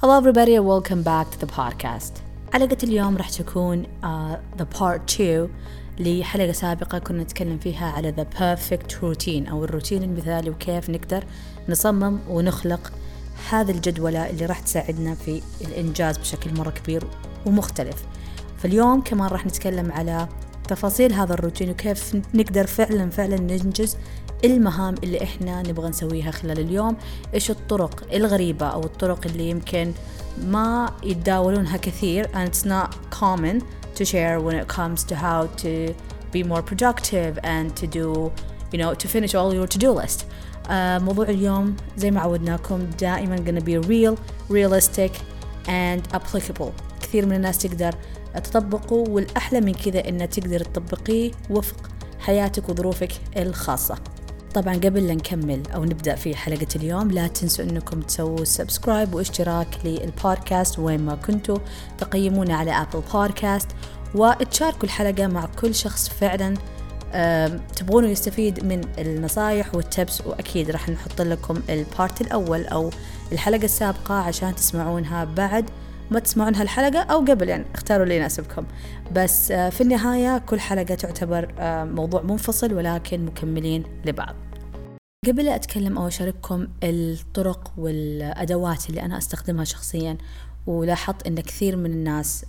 Hello everybody and welcome back to the podcast. حلقة اليوم راح تكون uh, the part 2 لحلقة سابقة كنا نتكلم فيها على the perfect routine أو الروتين المثالي وكيف نقدر نصمم ونخلق هذه الجدولة اللي راح تساعدنا في الإنجاز بشكل مرة كبير ومختلف فاليوم كمان راح نتكلم على تفاصيل هذا الروتين وكيف نقدر فعلا فعلا ننجز المهام اللي إحنا نبغى نسويها خلال اليوم. إيش الطرق الغريبة أو الطرق اللي يمكن ما يتداولونها كثير and it's not common to share when it comes to how to be more productive and to do you know to finish all your to-do list. Uh, موضوع اليوم زي ما عودناكم دائما gonna be real realistic and applicable. كثير من الناس تقدر تطبقه والأحلى من كذا إن تقدر تطبقيه وفق حياتك وظروفك الخاصة. طبعا قبل لا نكمل أو نبدأ في حلقة اليوم لا تنسوا أنكم تسووا subscribe واشتراك للبودكاست وين ما كنتوا. تقيمونا على أبل بودكاست وتشاركوا الحلقة مع كل شخص فعلا تبغونه يستفيد من النصايح وال tips وأكيد راح نحط لكم ال part الأول أو الحلقة السابقة عشان تسمعونها بعد. ما تسمعون هالحلقة أو قبل يعني اختاروا اللي يناسبكم. بس في النهاية كل حلقة تعتبر موضوع منفصل ولكن مكملين لبعض. قبل لا أتكلم أو أشارككم الطرق والأدوات اللي أنا أستخدمها شخصيا ولاحظت أن كثير من الناس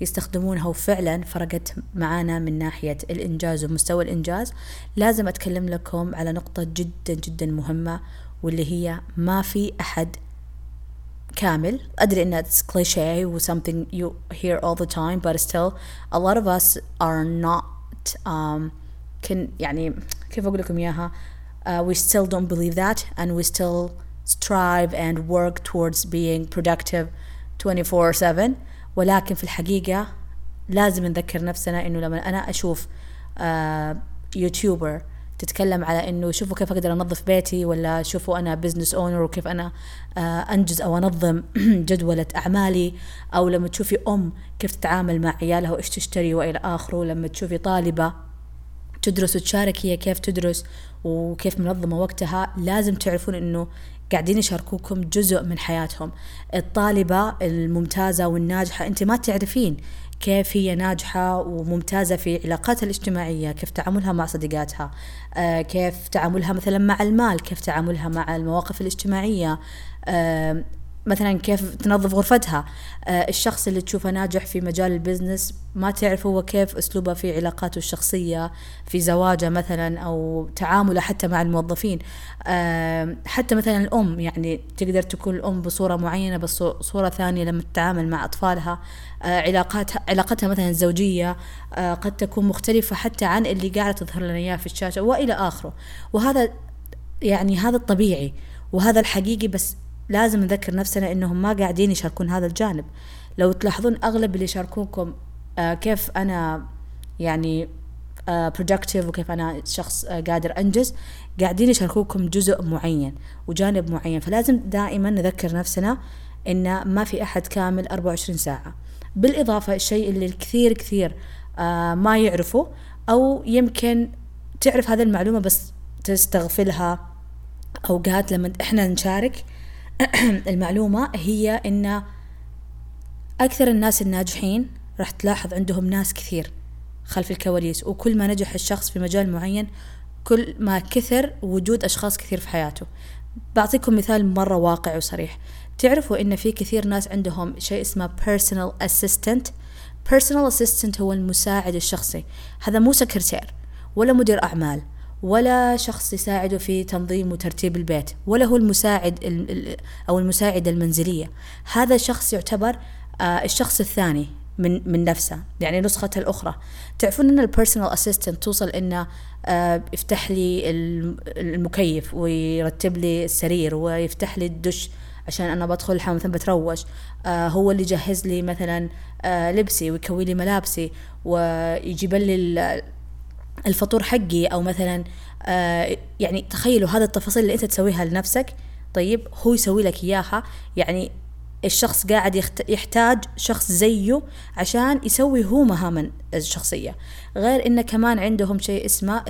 يستخدمونها وفعلا فرقت معانا من ناحية الإنجاز ومستوى الإنجاز لازم أتكلم لكم على نقطة جدا جدا مهمة واللي هي ما في أحد كامل أدري إن it's cliche و something you hear all the time but still a lot of us are not um, can يعني كيف أقول لكم إياها uh, we still don't believe that and we still strive and work towards being productive 24/7 ولكن في الحقيقة لازم نذكر نفسنا إنه لما أنا أشوف uh, يوتيوبر تتكلم على إنه شوفوا كيف أقدر أنظف بيتي ولا شوفوا أنا business owner وكيف أنا أنجز أو أنظم جدولة أعمالي أو لما تشوفي أم كيف تتعامل مع عيالها وإيش تشتري وإلى آخره لما تشوفي طالبة تدرس وتشارك هي كيف تدرس وكيف منظمة وقتها لازم تعرفون إنه قاعدين يشاركوكم جزء من حياتهم. الطالبة الممتازة والناجحة أنت ما تعرفين كيف هي ناجحة وممتازة في علاقاتها الاجتماعية كيف تعاملها مع صديقاتها آه كيف تعاملها مثلا مع المال كيف تعاملها مع المواقف الاجتماعية آه مثلا كيف تنظف غرفتها. آه الشخص اللي تشوفه ناجح في مجال البزنس ما تعرف هو كيف أسلوبه في علاقاته الشخصية في زواجه مثلا أو تعامله حتى مع الموظفين. آه حتى مثلا الأم يعني تقدر تكون الأم بصورة معينة بس صورة ثانية لما تتعامل مع أطفالها. آه علاقاتها علاقتها مثلا الزوجية آه قد تكون مختلفة حتى عن اللي قاعدة تظهر لنا إياه في الشاشة وإلى آخره. وهذا يعني هذا الطبيعي وهذا الحقيقي بس لازم نذكر نفسنا إنهم ما قاعدين يشاركون هذا الجانب. لو تلاحظون أغلب اللي يشاركونكم آه كيف أنا يعني آه productive وكيف أنا شخص آه قادر أنجز قاعدين يشاركوكم جزء معين وجانب معين. فلازم دائما نذكر نفسنا إن ما في أحد كامل 24 ساعة. بالإضافة الشيء اللي الكثير كثير آه ما يعرفه أو يمكن تعرف هذه المعلومة بس تستغفلها أوقات لما إحنا نشارك المعلومة هي إن أكثر الناس الناجحين راح تلاحظ عندهم ناس كثير خلف الكواليس وكل ما نجح الشخص في مجال معين كل ما كثر وجود أشخاص كثير في حياته. بعطيكم مثال مرة واقع وصريح. تعرفوا إن في كثير ناس عندهم شيء اسمه personal assistant personal assistant هو المساعد الشخصي. هذا مو سكرتير ولا مدير أعمال. ولا شخص يساعده في تنظيم وترتيب البيت ولا هو المساعد أو المساعدة المنزلية. هذا شخص يعتبر الشخص الثاني من من نفسه يعني نسخته الأخرى. تعرفون أن ال personal assistant توصل إنه يفتح لي المكيف ويرتب لي السرير ويفتح لي الدش عشان أنا بدخل الحمام مثلا بتروش. هو اللي يجهز لي مثلا لبسي ويكوي لي ملابسي ويجيب لي الفطور حقي أو مثلا آه يعني تخيلوا هذا التفاصيل اللي أنت تسويها لنفسك طيب هو يسوي لك إياها. يعني الشخص قاعد يحتاج شخص زيه عشان يسوي هو مهام الشخصية. غير إنه كمان عندهم شيء اسمه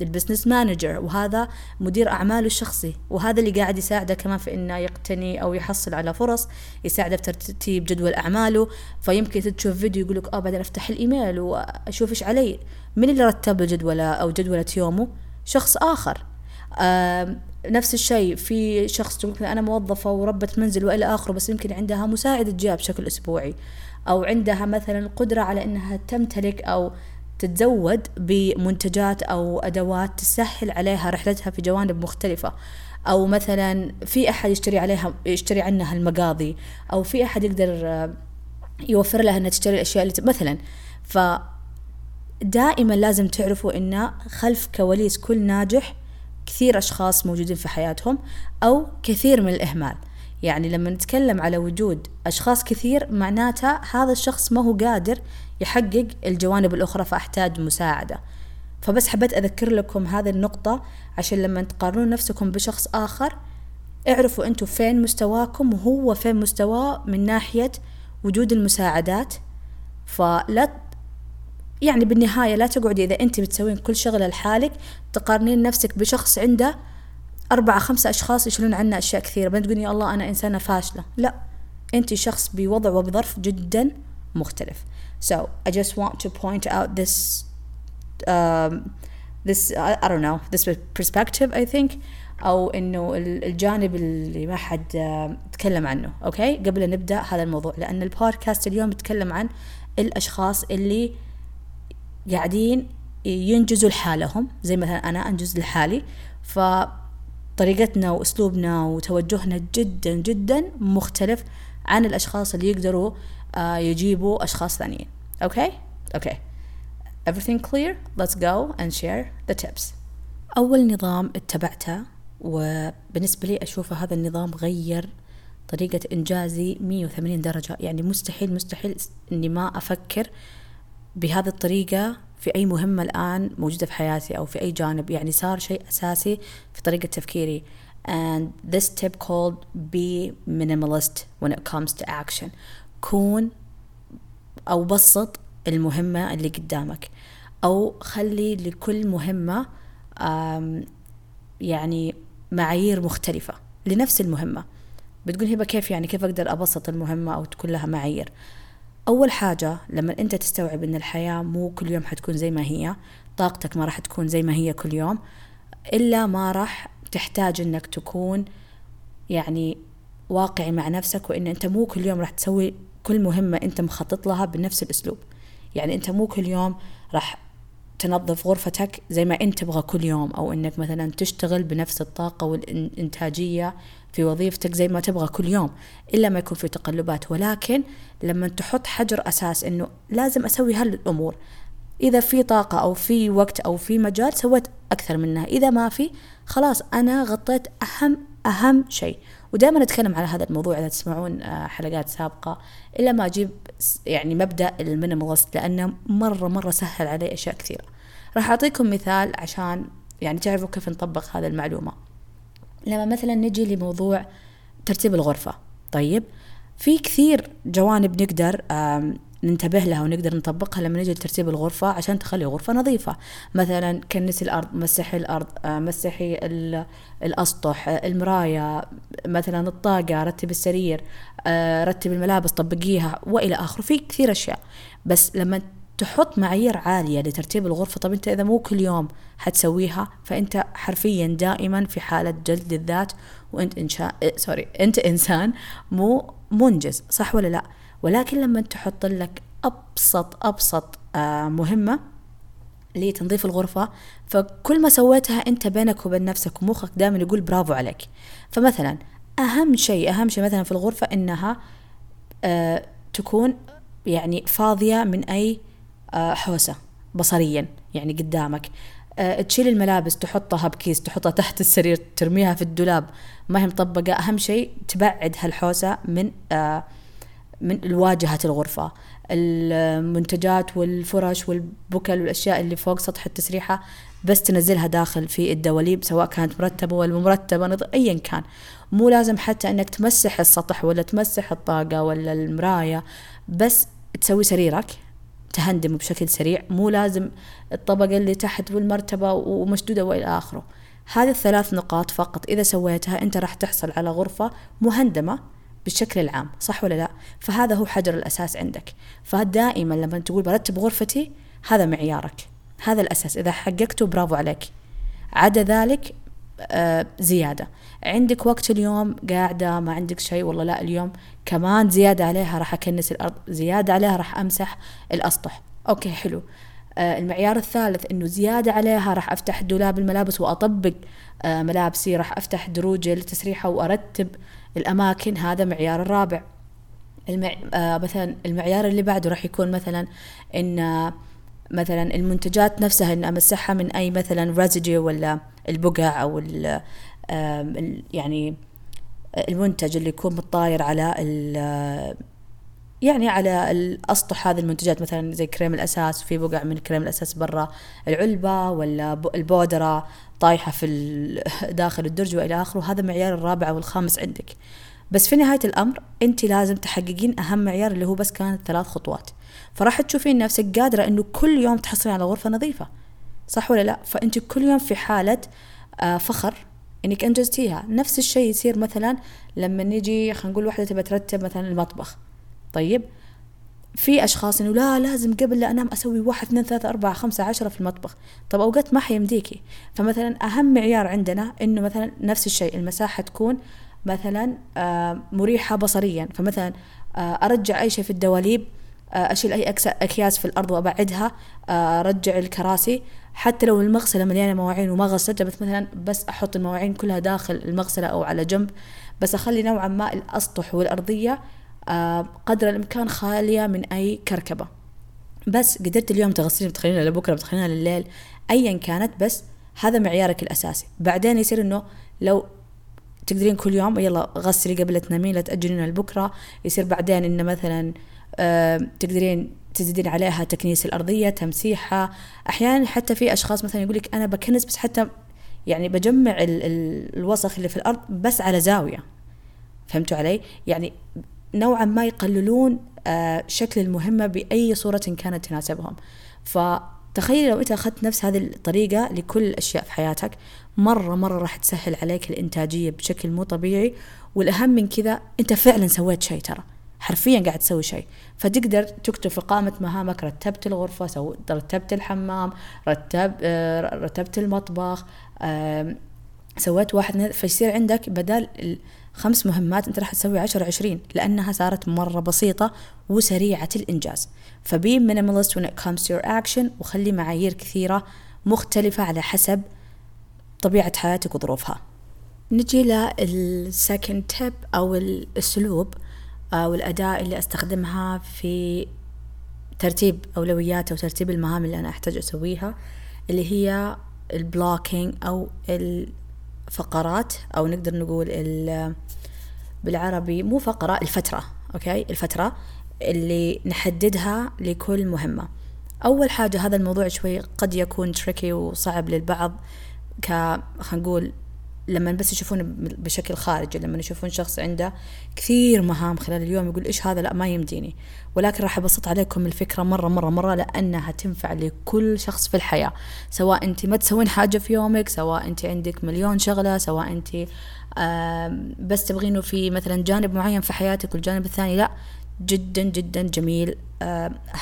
ال business manager وهذا مدير أعماله الشخصي. وهذا اللي قاعد يساعده كمان في إنه يقتني أو يحصل على فرص يساعده في ترتيب جدول أعماله. فيمكن تشوف فيديو يقول لك أه بعدين أفتح الإيميل وأشوف إيش علي. من اللي رتب الجدولة أو جدولة يومه؟ شخص آخر. آه نفس الشيء في شخص تقول أنا موظفة وربة منزل وإلى آخره بس يمكن عندها مساعدة جاء بشكل أسبوعي أو عندها مثلا القدرة على أنها تمتلك أو تتزود بمنتجات أو أدوات تسهل عليها رحلتها في جوانب مختلفة. أو مثلا في أحد يشتري عليها يشتري عنها المقاضي أو في أحد يقدر يوفر لها أنها تشتري الأشياء اللي مثلا. ف دائما لازم تعرفوا أن خلف كواليس كل ناجح كثير أشخاص موجودين في حياتهم أو كثير من الإهمال. يعني لما نتكلم على وجود أشخاص كثير معناتها هذا الشخص ما هو قادر يحقق الجوانب الأخرى فأحتاج مساعدة. فبس حبيت أذكر لكم هذه النقطة عشان لما تقارنون نفسكم بشخص آخر اعرفوا أنتوا فين مستواكم وهو فين مستواه من ناحية وجود المساعدات. فلا يعني بالنهاية لا تقعدي إذا أنت بتسوين كل شغلة لحالك تقارنين نفسك بشخص عنده أربعة خمسة أشخاص يشيلون عنا أشياء كثيرة. بعدين تقولي يا الله أنا إنسانة فاشلة. لا أنت شخص بوضع وبظرف جدا مختلف. So I just want to point out this um, this I, I don't know this perspective I think. أو إنه الجانب اللي ما حد تكلم عنه. أوكي قبل نبدأ هذا الموضوع. لأن البودكاست اليوم بيتكلم عن الأشخاص اللي قاعدين ينجزوا لحالهم. زي مثلا أنا أنجز لحالي. فطريقتنا وأسلوبنا وتوجهنا جدا جدا مختلف عن الأشخاص اللي يقدروا آه، يجيبوا أشخاص ثانيين. Okay؟ Okay. Everything clear? Let's go and share the tips. أول نظام اتبعته وبالنسبة لي أشوفه هذا النظام غير طريقة إنجازي 180 درجة. يعني مستحيل مستحيل إني ما أفكر بهذه الطريقة في أي مهمة الآن موجودة في حياتي أو في أي جانب يعني صار شيء أساسي في طريقة تفكيري. And this tip called be minimalist when it comes to action. كون أو بسط المهمة اللي قدامك. أو خلي لكل مهمة يعني معايير مختلفة لنفس المهمة. بتقول هبة كيف يعني كيف أقدر أبسط المهمة أو تكون لها معايير؟ أول حاجة لما أنت تستوعب أن الحياة مو كل يوم حتكون زي ما هي طاقتك ما راح تكون زي ما هي كل يوم إلا ما راح تحتاج أنك تكون يعني واقعي مع نفسك وأن أنت مو كل يوم راح تسوي كل مهمة أنت مخطط لها بنفس الأسلوب. يعني أنت مو كل يوم راح تنظف غرفتك زي ما أنت تبغى كل يوم أو أنك مثلا تشتغل بنفس الطاقة والإنتاجية في وظيفتك زي ما تبغى كل يوم إلا ما يكون في تقلبات. ولكن لما تحط حجر أساس أنه لازم أسوي هالأمور. إذا في طاقة أو في وقت أو في مجال سويت أكثر منها. إذا ما في خلاص أنا غطيت أهم أهم شيء. ودائما أتكلم على هذا الموضوع إذا تسمعون آه، حلقات سابقة. إلا ما أجيب يعني مبدأ ال minimalist لأنه مرة مرة سهل علي أشياء كثيرة. راح أعطيكم مثال عشان يعني تعرفوا كيف نطبق هذه المعلومة. لما مثلا نجي لموضوع ترتيب الغرفة طيب في كثير جوانب نقدر ننتبه لها ونقدر نطبقها لما نجي لترتيب الغرفة عشان تخلي الغرفة نظيفة. مثلا كنسي الأرض مسحي الأرض آه، مسحي الأسطح المراية مثلا الطاقة رتب السرير آه، رتب الملابس طبقيها وإلى آخره. في كثير أشياء. بس لما تحط معايير عالية لترتيب الغرفة. طب أنت إذا مو كل يوم حتسويها فأنت حرفيا دائما في حالة جلد الذات وأنت إنشاء سوري أنت إنسان مو منجز صح ولا لا؟ ولكن لما تحط لك أبسط أبسط آه مهمة لتنظيف الغرفة فكل ما سويتها أنت بينك وبين نفسك ومخك دائما يقول برافو عليك. فمثلا أهم شيء أهم شيء مثلا في الغرفة إنها آه تكون يعني فاضية من أي آه حوسة بصريا يعني قدامك. آه تشيل الملابس تحطها بكيس تحطها تحت السرير ترميها في الدولاب. ما هي مطبقة. أهم شيء تبعد هالحوسة من آه من واجهة الغرفة. المنتجات والفرش والبكل والأشياء اللي فوق سطح التسريحة بس تنزلها داخل في الدواليب سواء كانت مرتبة ولا مرتبة أيا كان. مو لازم حتى أنك تمسح السطح ولا تمسح الطاقة ولا المراية بس تسوي سريرك. تهندم بشكل سريع مو لازم الطبقة اللي تحت والمرتبة ومشدودة وإلى آخره. هذه الثلاث نقاط فقط إذا سويتها أنت راح تحصل على غرفة مهندمة بالشكل العام صح ولا لا؟ فهذا هو حجر الأساس عندك. فدائما لما تقول برتب غرفتي هذا معيارك. هذا الأساس. إذا حققته برافو عليك. عدا ذلك آه زيادة. عندك وقت اليوم قاعدة ما عندك شيء والله لا اليوم كمان زيادة عليها راح أكنس الأرض زيادة عليها راح أمسح الأسطح. أوكي حلو. آه المعيار الثالث إنه زيادة عليها راح أفتح دولاب الملابس وأطبق آه ملابسي راح أفتح دروج التسريحه وأرتب الأماكن. هذا معيار الرابع. المع... مثلا المعيار اللي بعده راح يكون مثلا إن مثلا المنتجات نفسها إن أمسحها من أي مثلا ريزيديو ولا البقع أو ال يعني المنتج اللي يكون متطاير على يعني على الاسطح هذه المنتجات. مثلا زي كريم الأساس في بقع من كريم الأساس برا العلبة ولا البودرة طايحة في داخل الدرج وإلى آخره. هذا معيار الرابع أو الخامس عندك. بس في نهاية الأمر أنت لازم تحققين أهم معيار اللي هو بس كانت ثلاث خطوات. فراح تشوفين نفسك قادرة إنه كل يوم تحصلين على غرفة نظيفة. صح ولا لا؟ فأنت كل يوم في حالة آه، فخر إنك أنجزتيها. نفس الشيء يصير مثلا لما نجي خلينا نقول واحدة تبى ترتب مثلا المطبخ. طيب في أشخاص إنه لا لازم قبل لا أنام أسوي واحد اثنين ثلاثة أربعة خمسة عشرة في المطبخ. طب أوقات ما حيمديكي. فمثلا أهم معيار عندنا إنه مثلا نفس الشيء المساحة تكون مثلا آه، مريحة بصريا. فمثلا آه، أرجع أي شيء في الدواليب. آه، أشيل أي أكياس في الأرض وأبعدها ارجع الكراسي. حتى لو المغسلة مليانة مواعين وما غسلتها بس مثلا بس أحط المواعين كلها داخل المغسلة أو على جنب. بس أخلي نوعا ما الأسطح والأرضية آه، قدر الإمكان خالية من أي كركبة. بس قدرت اليوم تغسلين بتخلينها لبكره بتخلينها لليل ايا كانت بس هذا معيارك الأساسي. بعدين يصير إنه لو تقدرين كل يوم يلا غسلي قبل تنامين لا تأجلين لبكره يصير بعدين إنه مثلا آه، تقدرين تزيدين عليها تكنيس الأرضية تمسيحها. أحيانا حتى في أشخاص مثلا يقول لك أنا بكنس بس حتى يعني بجمع الوسخ اللي في الأرض بس على زاوية. فهمتوا علي؟ يعني نوعا ما يقللون آه، شكل المهمة بأي صورة كانت تناسبهم. فتخيل لو أنت أخذت نفس هذه الطريقة لكل الأشياء في حياتك مرة مرة راح تسهل عليك الإنتاجية بشكل مو طبيعي. والأهم من كذا أنت فعلا سويت شيء ترى. حرفيا قاعد تسوي شيء. فتقدر تكتب في قائمة مهامك رتبت الغرفة سو... رتبت الحمام رتب آه، رتبت المطبخ سويت واحد فيصير عندك بدل خمس مهمات أنت راح تسوي عشر عشرين لأنها صارت مرة بسيطة وسريعة الإنجاز. ف be minimalist when it comes to your action وخلي معايير كثيرة مختلفة على حسب طبيعة حياتك وظروفها. نجي لل second tip أو الاسلوب أو الاداة اللي أستخدمها في ترتيب اولويات أو ترتيب المهام اللي أنا أحتاج أسويها اللي هي ال blocking أو الفقرات أو نقدر نقول بالعربي مو فقرة الفترة okay؟ الفترة اللي نحددها لكل مهمة. أول حاجة هذا الموضوع شوي قد يكون tricky وصعب للبعض ك نقول لما بس يشوفون بشكل خارجي لما يشوفون شخص عنده كثير مهام خلال اليوم يقول إيش هذا؟ لا ما يمديني. ولكن راح أبسط عليكم الفكرة مرة مرة مرة لأنها تنفع لكل شخص في الحياة. سواء أنت ما تسوين حاجة في يومك سواء أنت عندك مليون شغلة سواء أنت بس تبغينه في مثلا جانب معين في حياتك والجانب الثاني لا. جدا جدا جميل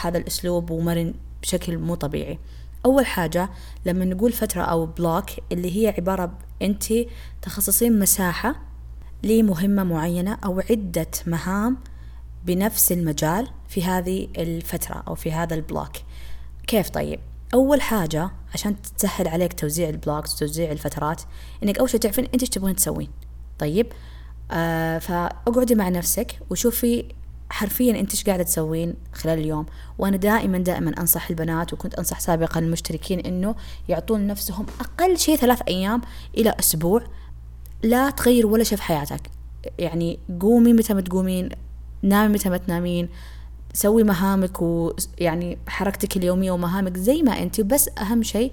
هذا الأسلوب ومرن بشكل مو طبيعي. أول حاجة لما نقول فترة أو بلوك اللي هي عبارة أنت تخصصين مساحة لمهمة معينة أو عدة مهام بنفس المجال في هذه الفترة أو في هذا ال block كيف طيب؟ أول حاجة عشان تسهل عليك توزيع ال blocks وتوزيع الفترات إنك أول شيء تعرفين أنت إيش تبغين تسوين. طيب؟ آه فأقعدي مع نفسك وشوفي حرفيا أنت إيش قاعدة تسوين خلال اليوم؟ وأنا دائما دائما أنصح البنات وكنت أنصح سابقا المشتركين إنه يعطون نفسهم أقل شيء ثلاث أيام إلى أسبوع لا تغير ولا شيء في حياتك. يعني قومي متى ما تقومين نامي متى ما تنامين سوي مهامك ويعني حركتك اليومية ومهامك زي ما أنت. بس أهم شيء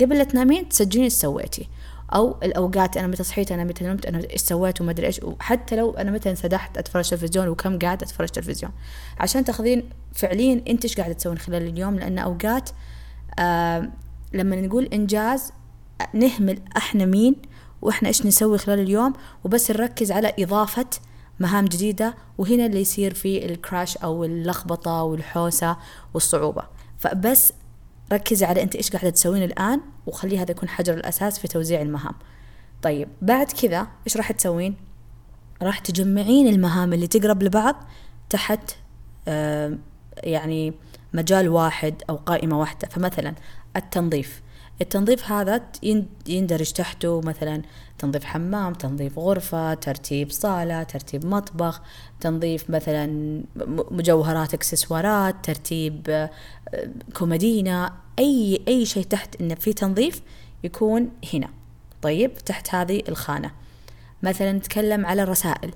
قبل لا تنامين تسجلين إيش سويتي. أو الأوقات أنا متى صحيت أنا متى نمت أنا إيش سويت وما أدري إيش. وحتى لو أنا متى انسدحت أتفرج تلفزيون وكم قاعد أتفرج تلفزيون عشان تاخذين فعليا أنت إيش قاعدة تسوين خلال اليوم؟ لأن أوقات آه لما نقول إنجاز نهمل إحنا مين وإحنا إيش نسوي خلال اليوم وبس نركز على إضافة مهام جديدة وهنا اللي يصير في الكراش أو اللخبطة والحوسة والصعوبة. فبس ركزي على أنت إيش قاعدة تسوين الآن وخلي هذا يكون حجر الأساس في توزيع المهام. طيب بعد كذا إيش راح تسوين؟ راح تجمعين المهام اللي تقرب لبعض تحت آه يعني مجال واحد أو قائمة واحدة. فمثلا التنظيف. التنظيف هذا يندرج تحته مثلا تنظيف حمام تنظيف غرفة ترتيب صالة ترتيب مطبخ تنظيف مثلا مجوهرات إكسسوارات ترتيب كومدينة أي أي شيء تحت إنه في تنظيف يكون هنا. طيب تحت هذه الخانة. مثلا نتكلم على الرسائل.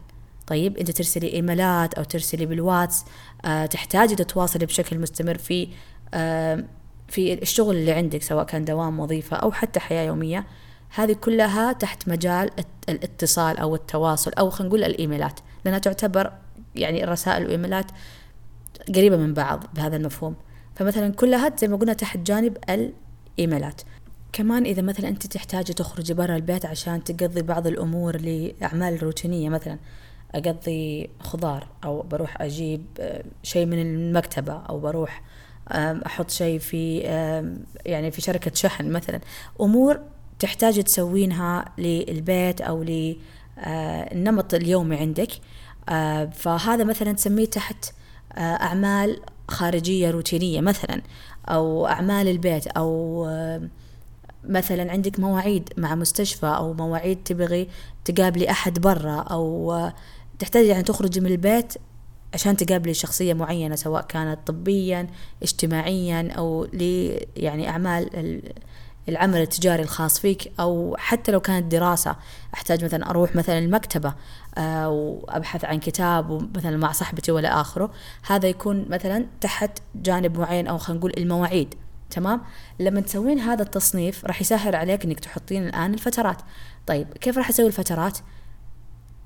طيب أنت ترسلي إيميلات أو ترسلي بالواتس أه تحتاجي تتواصلي بشكل مستمر في أه في الشغل اللي عندك سواء كان دوام وظيفة أو حتى حياة يومية. هذه كلها تحت مجال الاتصال أو التواصل أو خلينا نقول الإيميلات. لأنها تعتبر يعني الرسائل والإيميلات قريبة من بعض بهذا المفهوم. فمثلا كلها زي ما قلنا تحت جانب الإيميلات. كمان إذا مثلا أنت تحتاجي تخرجي برا البيت عشان تقضي بعض الأمور لأعمال روتينية مثلا أقضي خضار أو بروح أجيب آه، شيء من المكتبة أو بروح أحط شيء في يعني في شركة شحن مثلا أمور تحتاج تسوينها للبيت أو للنمط اليومي عندك. آه، فهذا مثلا تسميه تحت آه، اعمال خارجية روتينية مثلا أو أعمال البيت أو مثلا عندك مواعيد مع مستشفى أو مواعيد تبغي تقابلي أحد برا أو تحتاج يعني تخرجي من البيت عشان تقابلي شخصية معينة سواء كانت طبيا اجتماعيا أو ل يعني أعمال العمل التجاري الخاص فيك أو حتى لو كانت دراسة. أحتاج مثلا أروح مثلا المكتبة آه، وأبحث عن كتاب مثلا مع صاحبتي ولا آخره. هذا يكون مثلا تحت جانب معين أو خلينا نقول المواعيد. تمام؟ لما تسوين هذا التصنيف راح يسهل عليك إنك تحطين الآن الفترات. طيب كيف راح أسوي الفترات؟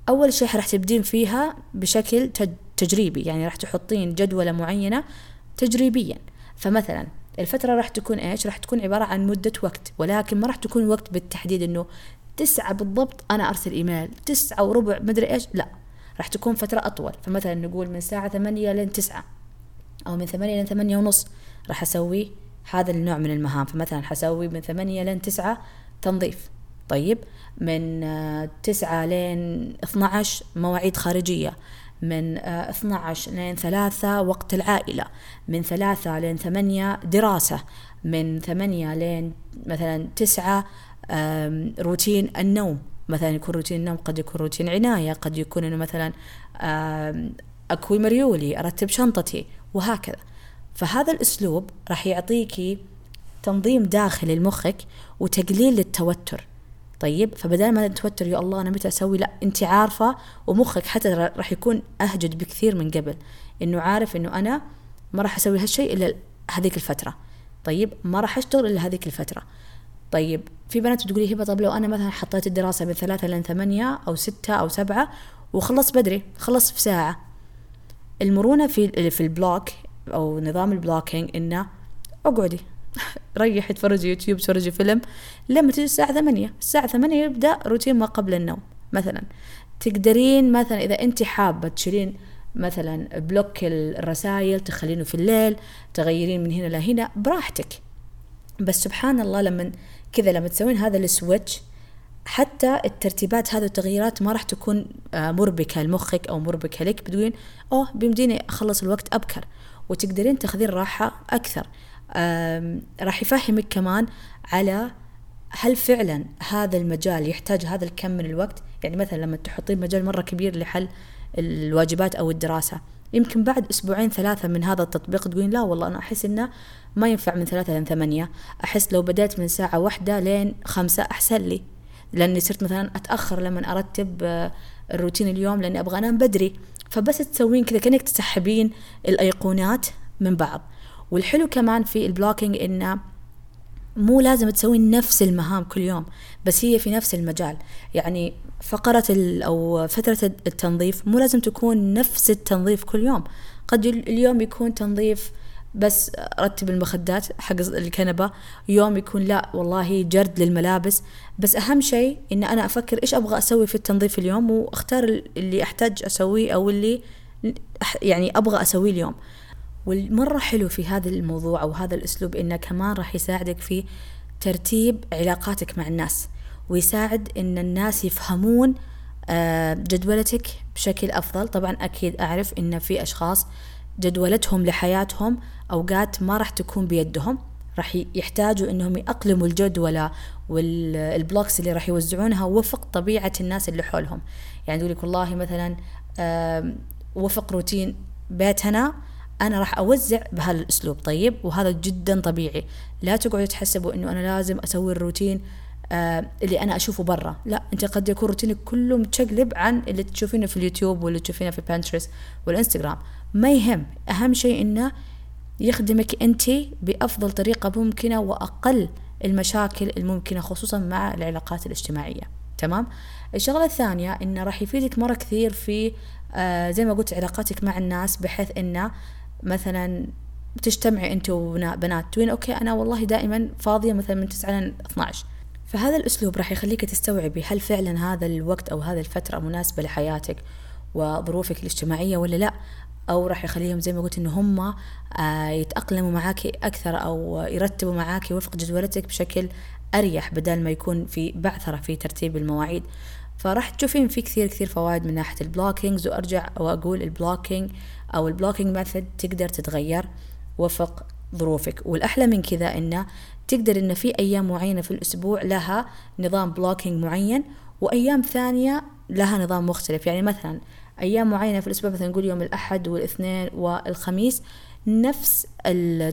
أول شيء راح تبدين فيها بشكل تجريبي. يعني راح تحطين جدولة معينة تجريبيا. فمثلا الفترة راح تكون إيش؟ راح تكون عبارة عن مدة وقت ولكن ما راح تكون وقت بالتحديد إنه تسعة بالضبط أنا أرسل إيميل تسعة وربع مدري إيش لا. راح تكون فترة أطول. فمثلا نقول من الساعة ثمانية لين تسعة أو من ثمانية لين ثمانية ونص راح أسوي هذا النوع من المهام. فمثلا حسوي من ثمانية لين تسعة تنظيف. طيب من آه، تسعة لين 12 مواعيد خارجية. من 12 آه، لين 3 وقت العائلة من 3 لين 8 دراسة من 8 لين مثلا 9 روتين النوم. مثلا يكون روتين النوم قد يكون روتين عناية قد يكون إنه مثلا أكوي مريولي أرتب شنطتي وهكذا. فهذا الأسلوب راح يعطيكي تنظيم داخلي لمخك وتقليل للتوتر. طيب فبدل ما تتوتر يا الله أنا متى أسوي؟ لا أنت عارفة ومخك حتى راح يكون أهجد بكثير من قبل إنه عارف إنه أنا ما راح أسوي هالشيء إلا هذيك الفترة. طيب ما راح أشتغل إلا هذيك الفترة. طيب في بنات بتقولي هبة طب لو أنا مثلا حطيت الدراسة من ثلاثة لين ثمانية أو ستة أو سبعة وخلصت بدري خلص في ساعة. المرونة في في ال block أو نظام ال blocking إنه أقعدي. ريحي اتفرجي يوتيوب تفرجي فيلم. لما تجي الساعة ثمانية. الساعة ثمانية يبدأ روتين ما قبل النوم مثلا. تقدرين مثلا إذا أنت حابة تشيلين مثلا block الرسائل تخلينه في الليل تغيرين من هنا لهنا براحتك. بس سبحان الله لما كذا لما تسوين هذا ال switch حتى الترتيبات هذه التغييرات ما راح تكون آه، مربكة لمخك أو مربكة لك بتقولين أوه بيمديني أخلص الوقت أبكر. وتقدرين تاخذين راحة أكثر. راح يفهمك كمان على هل فعلا هذا المجال يحتاج هذا الكم من الوقت؟ يعني مثلا لما تحطين مجال مرة كبير لحل الواجبات أو الدراسة يمكن بعد أسبوعين ثلاثة من هذا التطبيق تقولين لا والله أنا أحس إنه ما ينفع من ثلاثة لين ثمانية. أحس لو بدأت من ساعة واحدة لين خمسة أحسن لي لأني صرت مثلا أتأخر لما أرتب آه، الروتين اليوم لأني أبغى أنام بدري. فبس تسوين كذا كأنك تسحبين الأيقونات من بعض. والحلو كمان في البلوكينج إنه مو لازم تسوين نفس المهام كل يوم بس هي في نفس المجال. يعني فقرة أو فترة التنظيف مو لازم تكون نفس التنظيف كل يوم. قد اليوم يكون تنظيف بس رتب المخدات حق الكنبة يوم يكون لا والله جرد للملابس. بس أهم شيء إن أنا أفكر إيش أبغى أسوي في التنظيف اليوم وأختار اللي أحتاج أسويه أو اللي يعني أبغى أسويه اليوم. والمرة حلو في هذا الموضوع أو هذا الأسلوب إنه كمان راح يساعدك في ترتيب علاقاتك مع الناس ويساعد إن الناس يفهمون آه، جدولتك بشكل أفضل. طبعا أكيد أعرف إن في أشخاص جدولتهم لحياتهم أوقات ما راح تكون بيدهم راح يحتاجوا إنهم يأقلموا الجدولة والبلوكس اللي راح يوزعونها وفق طبيعة الناس اللي حولهم. يعني يقول لك والله مثلا وفق روتين بيتنا أنا راح أوزع بهذا الاسلوب طيب؟ وهذا جدا طبيعي. لا تقعدوا تحسبوا إنه أنا لازم أسوي الروتين آه اللي أنا أشوفه برا. لا أنت قد يكون روتينك كله متشقلب عن اللي تشوفينه في اليوتيوب واللي تشوفينه في بانترست والإنستغرام. ما يهم. أهم شيء إنه يخدمك أنت بأفضل طريقة ممكنة وأقل المشاكل الممكنة خصوصا مع العلاقات الاجتماعية. تمام؟ الشغلة الثانية إنه راح يفيدك مرة كثير في آه زي ما قلت علاقاتك مع الناس بحيث إنه مثلا تجتمعي أنت وبنات توين okay أنا والله دائما فاضية مثلا من 9 ل 12 فهذا الأسلوب راح يخليك تستوعبي هل فعلا هذا الوقت أو هذه الفترة مناسبة لحياتك وظروفك الاجتماعية ولا لا؟ أو راح يخليهم زي ما قلت ان هم آه، يتأقلموا معاكي أكثر أو يرتبوا معاكي وفق جدولتك بشكل أريح بدل ما يكون في بعثرة في ترتيب المواعيد. فراح تشوفين في كثير كثير فوائد من ناحية ال blockings وأرجع وأقول ال blocking أو ال blocking method تقدر تتغير وفق ظروفك. والأحلى من كذا إنه تقدر إن في أيام معينة في الأسبوع لها نظام بلوكينج معين وأيام ثانية لها نظام مختلف. يعني مثلا أيام معينة في الأسبوع مثلا نقول يوم الأحد والاثنين والخميس نفس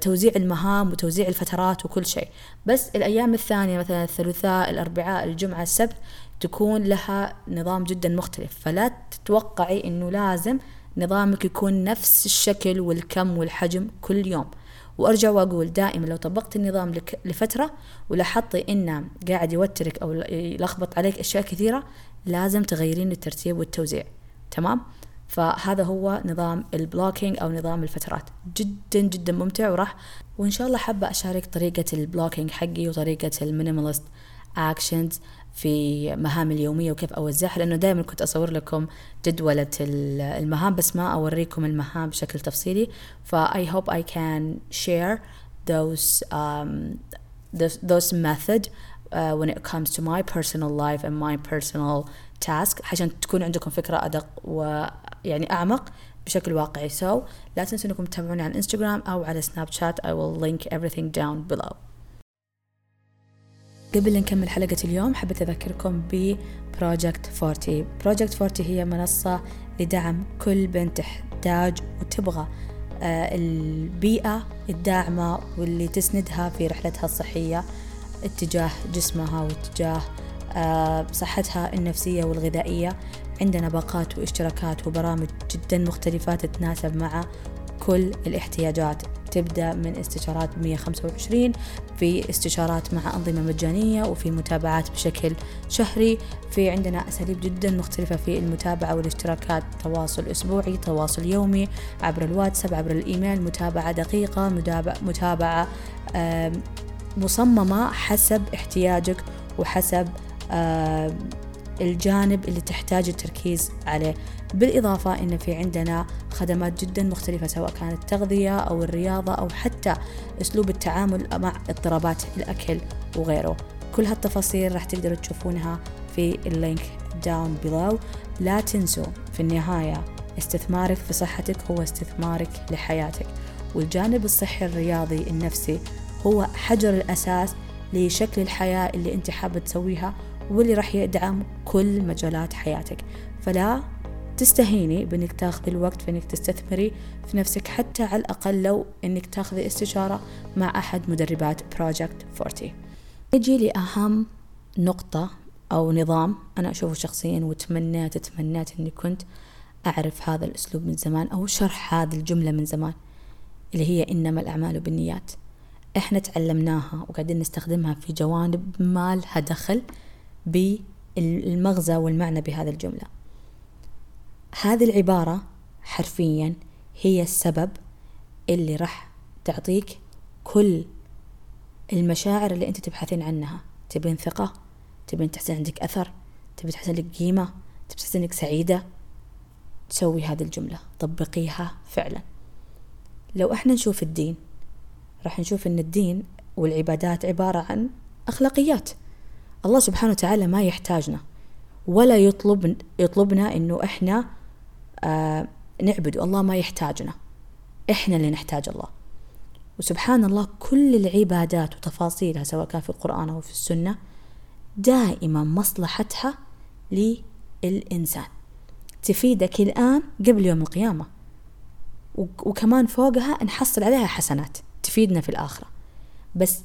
توزيع المهام وتوزيع الفترات وكل شيء. بس الأيام الثانية مثلا الثلاثاء الأربعاء الجمعة السبت تكون لها نظام جدا مختلف. فلا تتوقعي أنه لازم نظامك يكون نفس الشكل والكم والحجم كل يوم. وأرجع وأقول دائما لو طبقت النظام لك لفترة ولاحظتي انه قاعد يوترك أو يلخبط عليك أشياء كثيرة لازم تغيرين الترتيب والتوزيع. تمام؟ فهذا هو نظام ال blocking أو نظام الفترات. جدا جدا ممتع وراح. وإن شاء الله حابة أشارك طريقة البلوكينج حقي وطريقة ال minimalist actions في مهامي اليومية وكيف أوزعها لأنه دائما كنت أصور لكم جدولة المهام بس ما أوريكم المهام بشكل تفصيلي. ف I hope I can share those um, those, those method uh, when it comes to my personal life and my personal task عشان تكون عندكم فكرة أدق ويعني أعمق بشكل واقعي. So لا تنسوا إنكم تتابعوني على الانستغرام أو على سناب شات I will link everything down below. قبل نكمل حلقة اليوم حبيت أذكركم ب Project 40 Project 40 هي منصة لدعم كل بنت تحتاج وتبغى آه، البيئة الداعمة واللي تسندها في رحلتها الصحية اتجاه جسمها واتجاه آه، صحتها النفسية والغذائية. عندنا باقات واشتراكات وبرامج جدا مختلفة تتناسب مع كل الاحتياجات. تبدأ من استشارات 125 في استشارات مع أنظمة مجانية وفي متابعات بشكل شهري. في عندنا أساليب جدا مختلفة في المتابعة والاشتراكات تواصل أسبوعي تواصل يومي عبر الواتساب عبر الإيميل متابعة دقيقة متابعة مصممة حسب احتياجك وحسب الجانب اللي تحتاج التركيز عليه. بالإضافة إن في عندنا خدمات جدا مختلفة سواء كانت التغذية أو الرياضة أو حتى أسلوب التعامل مع اضطرابات الأكل وغيره. كل هالتفاصيل راح تقدروا تشوفونها في ال link down below. لا تنسوا في النهاية استثمارك في صحتك هو استثمارك لحياتك والجانب الصحي الرياضي النفسي هو حجر الأساس لشكل الحياة اللي أنت حابة تسويها واللي راح يدعم كل مجالات حياتك. فلا تستهيني بإنك تاخذي الوقت في إنك تستثمري في نفسك حتى على الأقل لو إنك تاخذي استشارة مع أحد مدربات بروجكت 40 نجي لاهم نقطة أو نظام أنا أشوفه شخصيا وتمنيت تمنيت إني كنت أعرف هذا الأسلوب من زمان أو شرح هذه الجملة من زمان اللي هي إنما الأعمال بالنيات. إحنا تعلمناها وقاعدين نستخدمها في جوانب ما لها دخل بالمغزى والمعنى بهذه الجملة. هذه العبارة حرفيا هي السبب اللي راح تعطيك كل المشاعر اللي أنت تبحثين عنها. تبين ثقة تبين تحسن عندك أثر تبي تحسن لك قيمة تبي تحسن انك سعيدة. تسوي هذه الجملة طبقيها فعلا. لو إحنا نشوف الدين راح نشوف إن الدين والعبادات عبارة عن أخلاقيات. الله سبحانه وتعالى ما يحتاجنا ولا يطلب يطلبنا إنه إحنا آه نعبد الله ما يحتاجنا. إحنا اللي نحتاج الله. وسبحان الله كل العبادات وتفاصيلها سواء كان في القرآن أو في السنة دائما مصلحتها للإنسان. تفيدك الآن قبل يوم القيامة. وكمان فوقها نحصل عليها حسنات تفيدنا في الآخرة. بس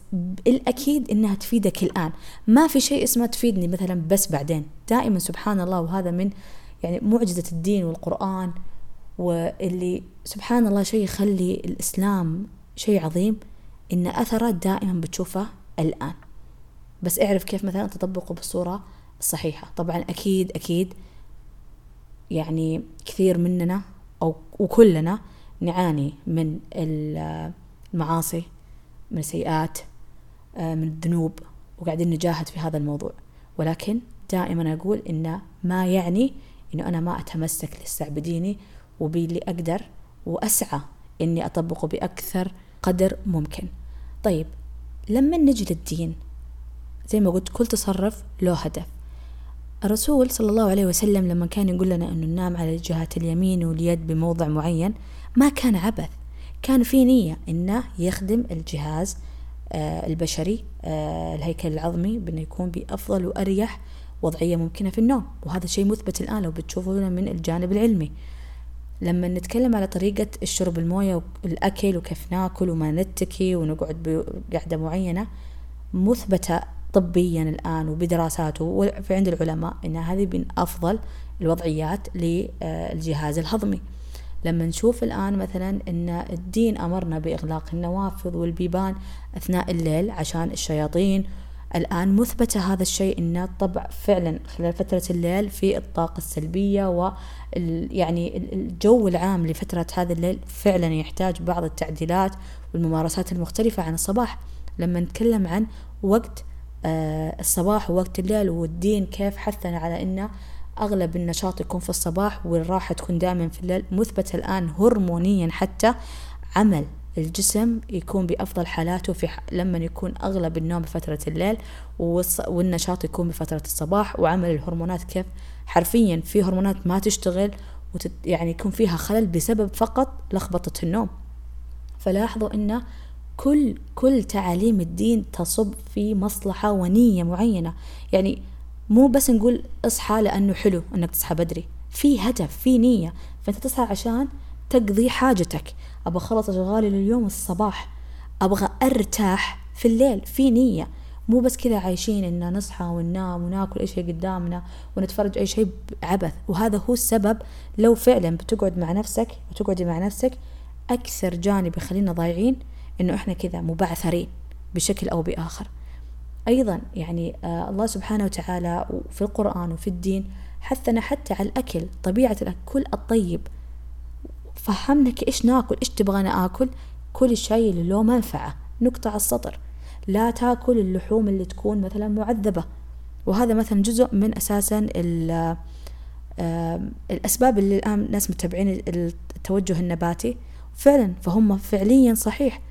الأكيد إنها تفيدك الآن. ما في شيء اسمه تفيدني مثلا بس بعدين. دائما سبحان الله وهذا من يعني معجزة الدين والقرآن واللي سبحان الله شيء يخلي الإسلام شيء عظيم إن أثره دائما بتشوفه الآن. بس اعرف كيف مثلا تطبقه بالصورة الصحيحة. طبعا أكيد أكيد يعني كثير مننا أو وكلنا نعاني من المعاصي من السيئات من الذنوب وقاعدين نجاهد في هذا الموضوع. ولكن دائما أقول إنه ما يعني إنه أنا ما أتمسك لاستعبديني وباللي أقدر وأسعى إني أطبقه بأكثر قدر ممكن. طيب لما نجي للدين زي ما قلت كل تصرف له هدف. الرسول صلى الله عليه وسلم لما كان يقول لنا أنه ننام على جهة اليمين واليد بموضع معين ما كان عبث. كان في نية أنه يخدم الجهاز آه، البشري آه، الهيكل العظمي بأنه يكون بأفضل وأريح وضعية ممكنة في النوم وهذا شيء مثبت الآن لو بتشوفونه من الجانب العلمي. لما نتكلم على طريقة الشرب الموية والأكل وكيف ناكل وما نتكي ونقعد بقعدة معينة مثبتة طبيا الآن وبدراسات وفي عند العلماء أن هذه من أفضل الوضعيات للجهاز الهضمي. لما نشوف الآن مثلا أن الدين أمرنا بإغلاق النوافذ والبيبان أثناء الليل عشان الشياطين الآن مثبتة هذا الشيء أن طبع فعلا خلال فترة الليل في الطاقة السلبية و يعني الجو العام لفترة هذا الليل فعلا يحتاج بعض التعديلات والممارسات المختلفة عن الصباح. لما نتكلم عن وقت آه، الصباح ووقت الليل والدين كيف حثنا على أنه أغلب النشاط يكون في الصباح والراحة تكون دائما في الليل مثبت الآن هرمونيا حتى عمل. الجسم يكون بأفضل حالاته في لما يكون أغلب النوم بفترة الليل والنشاط يكون بفترة الصباح وعمل الهرمونات كيف؟ حرفيا في هرمونات ما تشتغل وتت يعني يكون فيها خلل بسبب فقط لخبطة النوم. فلاحظوا أن كل كل تعاليم الدين تصب في مصلحة ونية معينة. يعني مو بس نقول اصحى لأنه حلو أنك تصحى بدري في هدف في نية. فأنت تصحى عشان تقضي حاجتك. أبغى أخلص أشغالي لليوم الصباح. أبغى أرتاح في الليل في نية. مو بس كذا عايشين إن نصحى وننام وناكل أي شيء قدامنا ونتفرج أي شيء عبث وهذا هو السبب لو فعلا بتقعد مع نفسك وتقعدي مع نفسك أكثر جانب يخلينا ضايعين إنه إحنا كذا مبعثرين بشكل أو بآخر. أيضا يعني آه الله سبحانه وتعالى في القرآن وفي الدين حثنا حتى على الأكل طبيعة الأكل الطيب. فهمنا إيش ناكل إيش تبغانا آكل؟ كل الشيء اللي له منفعة. نقطع السطر. لا تاكل اللحوم اللي تكون مثلا معذبة. وهذا مثلا جزء من أساسا الأسباب اللي الآن الناس متابعين التوجه النباتي. فعلا فهم فعليا صحيح.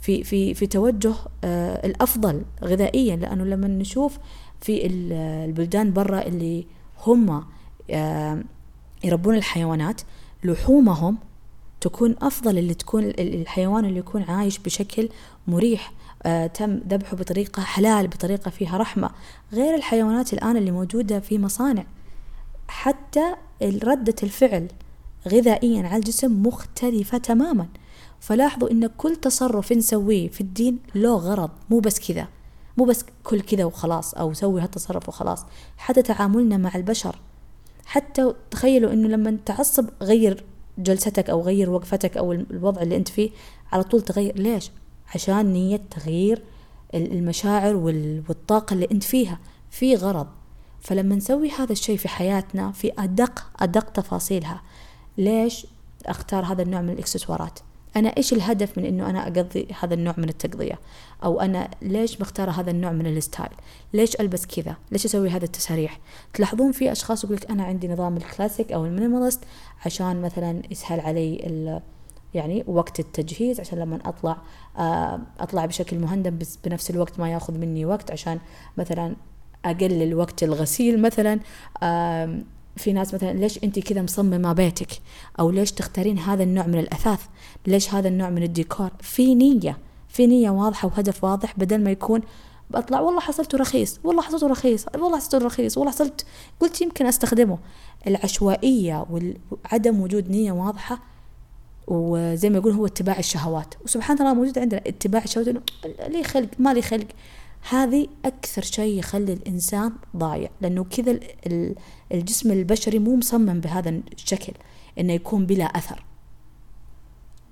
في في في توجه آه، الأفضل غذائيا. لأنه لما نشوف في البلدان برا اللي هم يربون الحيوانات لحومهم تكون أفضل اللي تكون الحيوان اللي يكون عايش بشكل مريح آه تم ذبحه بطريقة حلال بطريقة فيها رحمة. غير الحيوانات الآن اللي موجودة في مصانع حتى ردة الفعل غذائيا على الجسم مختلفة تماما. فلاحظوا إن كل تصرف نسويه في الدين له غرض مو بس كذا مو بس كل كذا وخلاص أو سوي هالتصرف وخلاص. حتى تعاملنا مع البشر حتى تخيلوا إنه لما تعصب غير جلستك أو غير وقفتك أو الوضع اللي أنت فيه على طول تغير. ليش؟ عشان نية تغيير المشاعر والطاقة اللي أنت فيها. في غرض. فلما نسوي هذا الشيء في حياتنا في أدق أدق تفاصيلها. ليش أختار هذا النوع من الإكسسوارات؟ أنا إيش الهدف من إنه أنا أقضي هذا النوع من التقضية؟ أو أنا ليش مختارة هذا النوع من الستايل؟ ليش ألبس كذا؟ ليش أسوي هذا التساريح؟ تلاحظون في أشخاص يقولك أنا عندي نظام الكلاسيك أو ال minimalist عشان مثلا يسهل علي يعني وقت التجهيز عشان لما أطلع آه، أطلع بشكل مهندم بس بنفس الوقت ما ياخذ مني وقت عشان مثلا أقلل وقت الغسيل مثلا في ناس مثلا ليش انت كذا مصممة بيتك؟ أو ليش تختارين هذا النوع من الأثاث؟ ليش هذا النوع من الديكور؟ في نية في نية واضحة وهدف واضح بدل ما يكون بطلع والله حصلته رخيص والله حصلته رخيص والله حصلته رخيص والله حصلت قلت يمكن أستخدمه. العشوائية وعدم وجود نية واضحة وزي ما يقول هو اتباع الشهوات. وسبحان الله موجود عندنا اتباع الشهوات لي خلق؟ ما لي خلق؟ هذه أكثر شيء يخلي الإنسان ضايع لأنه كذا الجسم البشري مو مصمم بهذا الشكل إنه يكون بلا أثر.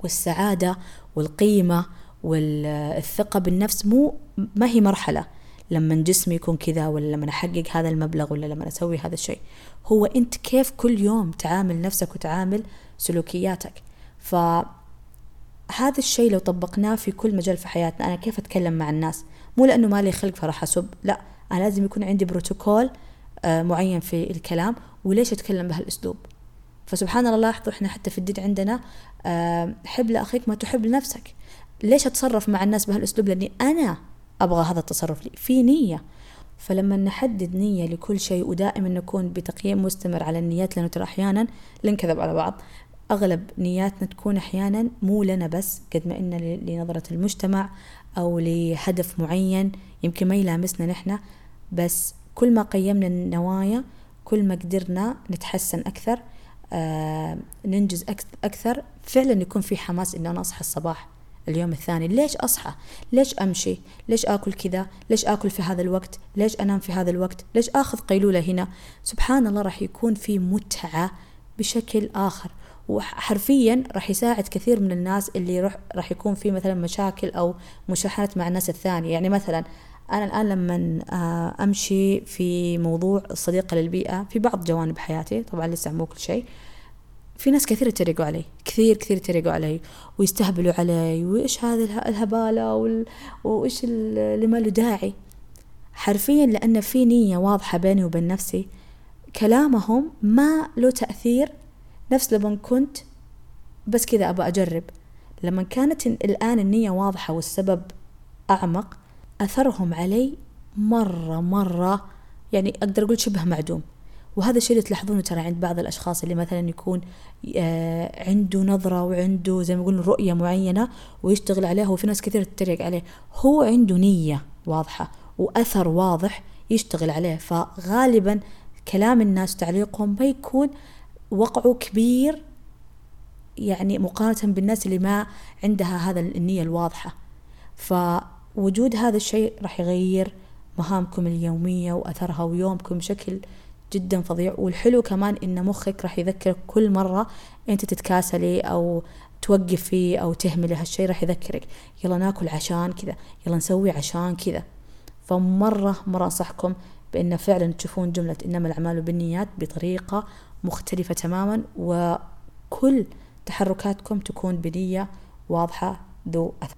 والسعادة والقيمة والثقة بالنفس مو ما هي مرحلة. لما جسمي يكون كذا ولا لما أحقق هذا المبلغ ولا لما أسوي هذا الشيء. هو أنت كيف كل يوم تعامل نفسك وتعامل سلوكياتك. فهذا الشيء لو طبقناه في كل مجال في حياتنا أنا كيف أتكلم مع الناس؟ مو لأنه ما لي خلق فراح أسب لا أنا لازم يكون عندي بروتوكول آه، معين في الكلام وليش أتكلم بهالأسلوب؟ فسبحان الله لاحظوا إحنا حتى في الدين عندنا آه، حب لأخيك ما تحب لنفسك. ليش أتصرف مع الناس بهالأسلوب؟ لأني أنا أبغى هذا التصرف لي في نية. فلما نحدد نية لكل شيء ودائما نكون بتقييم مستمر على النيات لأنه ترى أحيانا لنكذب على بعض أغلب نياتنا تكون أحيانا مو لنا بس قد ما إن لنظرة المجتمع أو لهدف معين يمكن ما يلامسنا نحن بس كل ما قيمنا النوايا كل ما قدرنا نتحسن أكثر آه ننجز أكثر فعلا يكون في حماس إنه أنا أصحى الصباح اليوم الثاني. ليش أصحى؟ ليش أمشي؟ ليش أكل كذا؟ ليش أكل في هذا الوقت؟ ليش أنام في هذا الوقت؟ ليش أخذ قيلولة هنا؟ سبحان الله راح يكون في متعة بشكل آخر. وحرفيا راح يساعد كثير من الناس اللي راح راح يكون في مثلا مشاكل أو مشاحنات مع الناس الثانية. يعني مثلا أنا الآن لما آه، أمشي في موضوع الصديقه للبيئة في بعض جوانب حياتي طبعا لسه مو كل شيء في ناس كثير يتريقوا علي كثير كثير يتريقوا علي ويستهبلوا علي وإيش هذه الهبالة وال... وإيش اللي ما له داعي. حرفيا لأن في نية واضحة بيني وبين نفسي كلامهم ما له تأثير نفس لما كنت بس كذا أبغى أجرب. لما كانت الآن النية واضحة والسبب أعمق أثرهم علي مرة مرة يعني أقدر أقول شبه معدوم. وهذا الشيء اللي تلاحظونه ترى عند بعض الأشخاص اللي مثلا يكون آه، عنده نظرة وعنده زي ما يقولون رؤية معينة ويشتغل عليها وفي ناس كثير تتريق عليه. هو عنده نية واضحة وأثر واضح يشتغل عليه. فغالبا كلام الناس تعليقهم ما يكون وقعه كبير يعني مقارنة بالناس اللي ما عندها هذا النية الواضحة. فوجود هذا الشيء راح يغير مهامكم اليومية وأثرها ويومكم بشكل جدا فظيع. والحلو كمان إن مخك راح يذكرك كل مرة أنت تتكاسلي أو توقفي أو تهملي هالشيء راح يذكرك. يلا ناكل عشان كذا يلا نسوي عشان كذا. فمرة مرة أنصحكم بأن فعلا تشوفون جملة إنما الأعمال بالنيات بطريقة مختلفة تماما وكل تحركاتكم تكون بنية واضحة ذو أثر.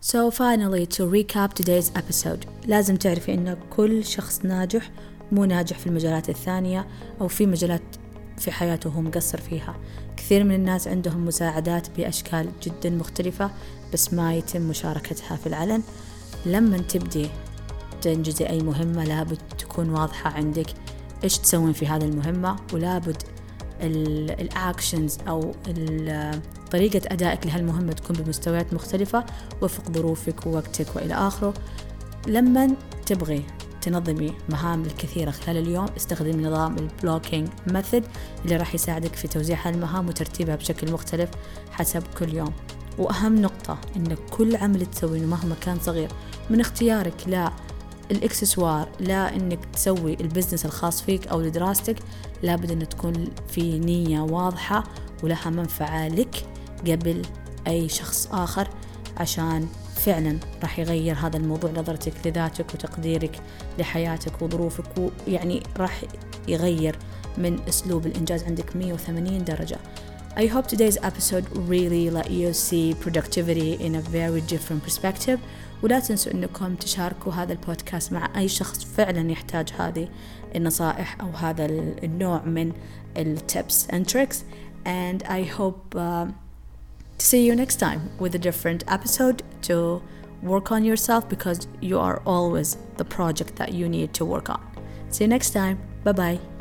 So finally to recap today's episode. لازم تعرفي أن كل شخص ناجح مو ناجح في المجالات الثانية أو في مجالات في حياته هو مقصر فيها. كثير من الناس عندهم مساعدات بأشكال جدا مختلفة بس ما يتم مشاركتها في العلن. لما تبدي تنجزي أي مهمة لابد تكون واضحة عندك. إيش تسوين في هذه المهمة؟ ولابد ال actions أو طريقة أدائك لهالمهمة تكون بمستويات مختلفة وفق ظروفك ووقتك وإلى آخره. لما تبغي تنظمي مهام الكثيرة خلال اليوم استخدمي نظام ال blocking method اللي راح يساعدك في توزيع هالمهام وترتيبها بشكل مختلف حسب كل يوم. وأهم نقطة إن كل عمل تسويه مهما كان صغير من اختيارك لا الاكسسوار لا إنك تسوي ال business الخاص فيك أو لدراستك لابد إن تكون في نية واضحة ولها منفعة لك قبل أي شخص آخر عشان فعلا راح يغير هذا الموضوع نظرتك لذاتك وتقديرك لحياتك وظروفك ويعني راح يغير من أسلوب الإنجاز عندك 180 درجة. I hope today's episode really let you see productivity in a very different perspective. ولا تنسوا انكم تشاركوا هذا البودكاست مع اي شخص فعلا يحتاج هذه النصائح أو هذا النوع من التبس and tricks and I hope uh, to see you next time with a different episode to work on yourself because you are always the project that you need to work on. See you next time. Bye bye.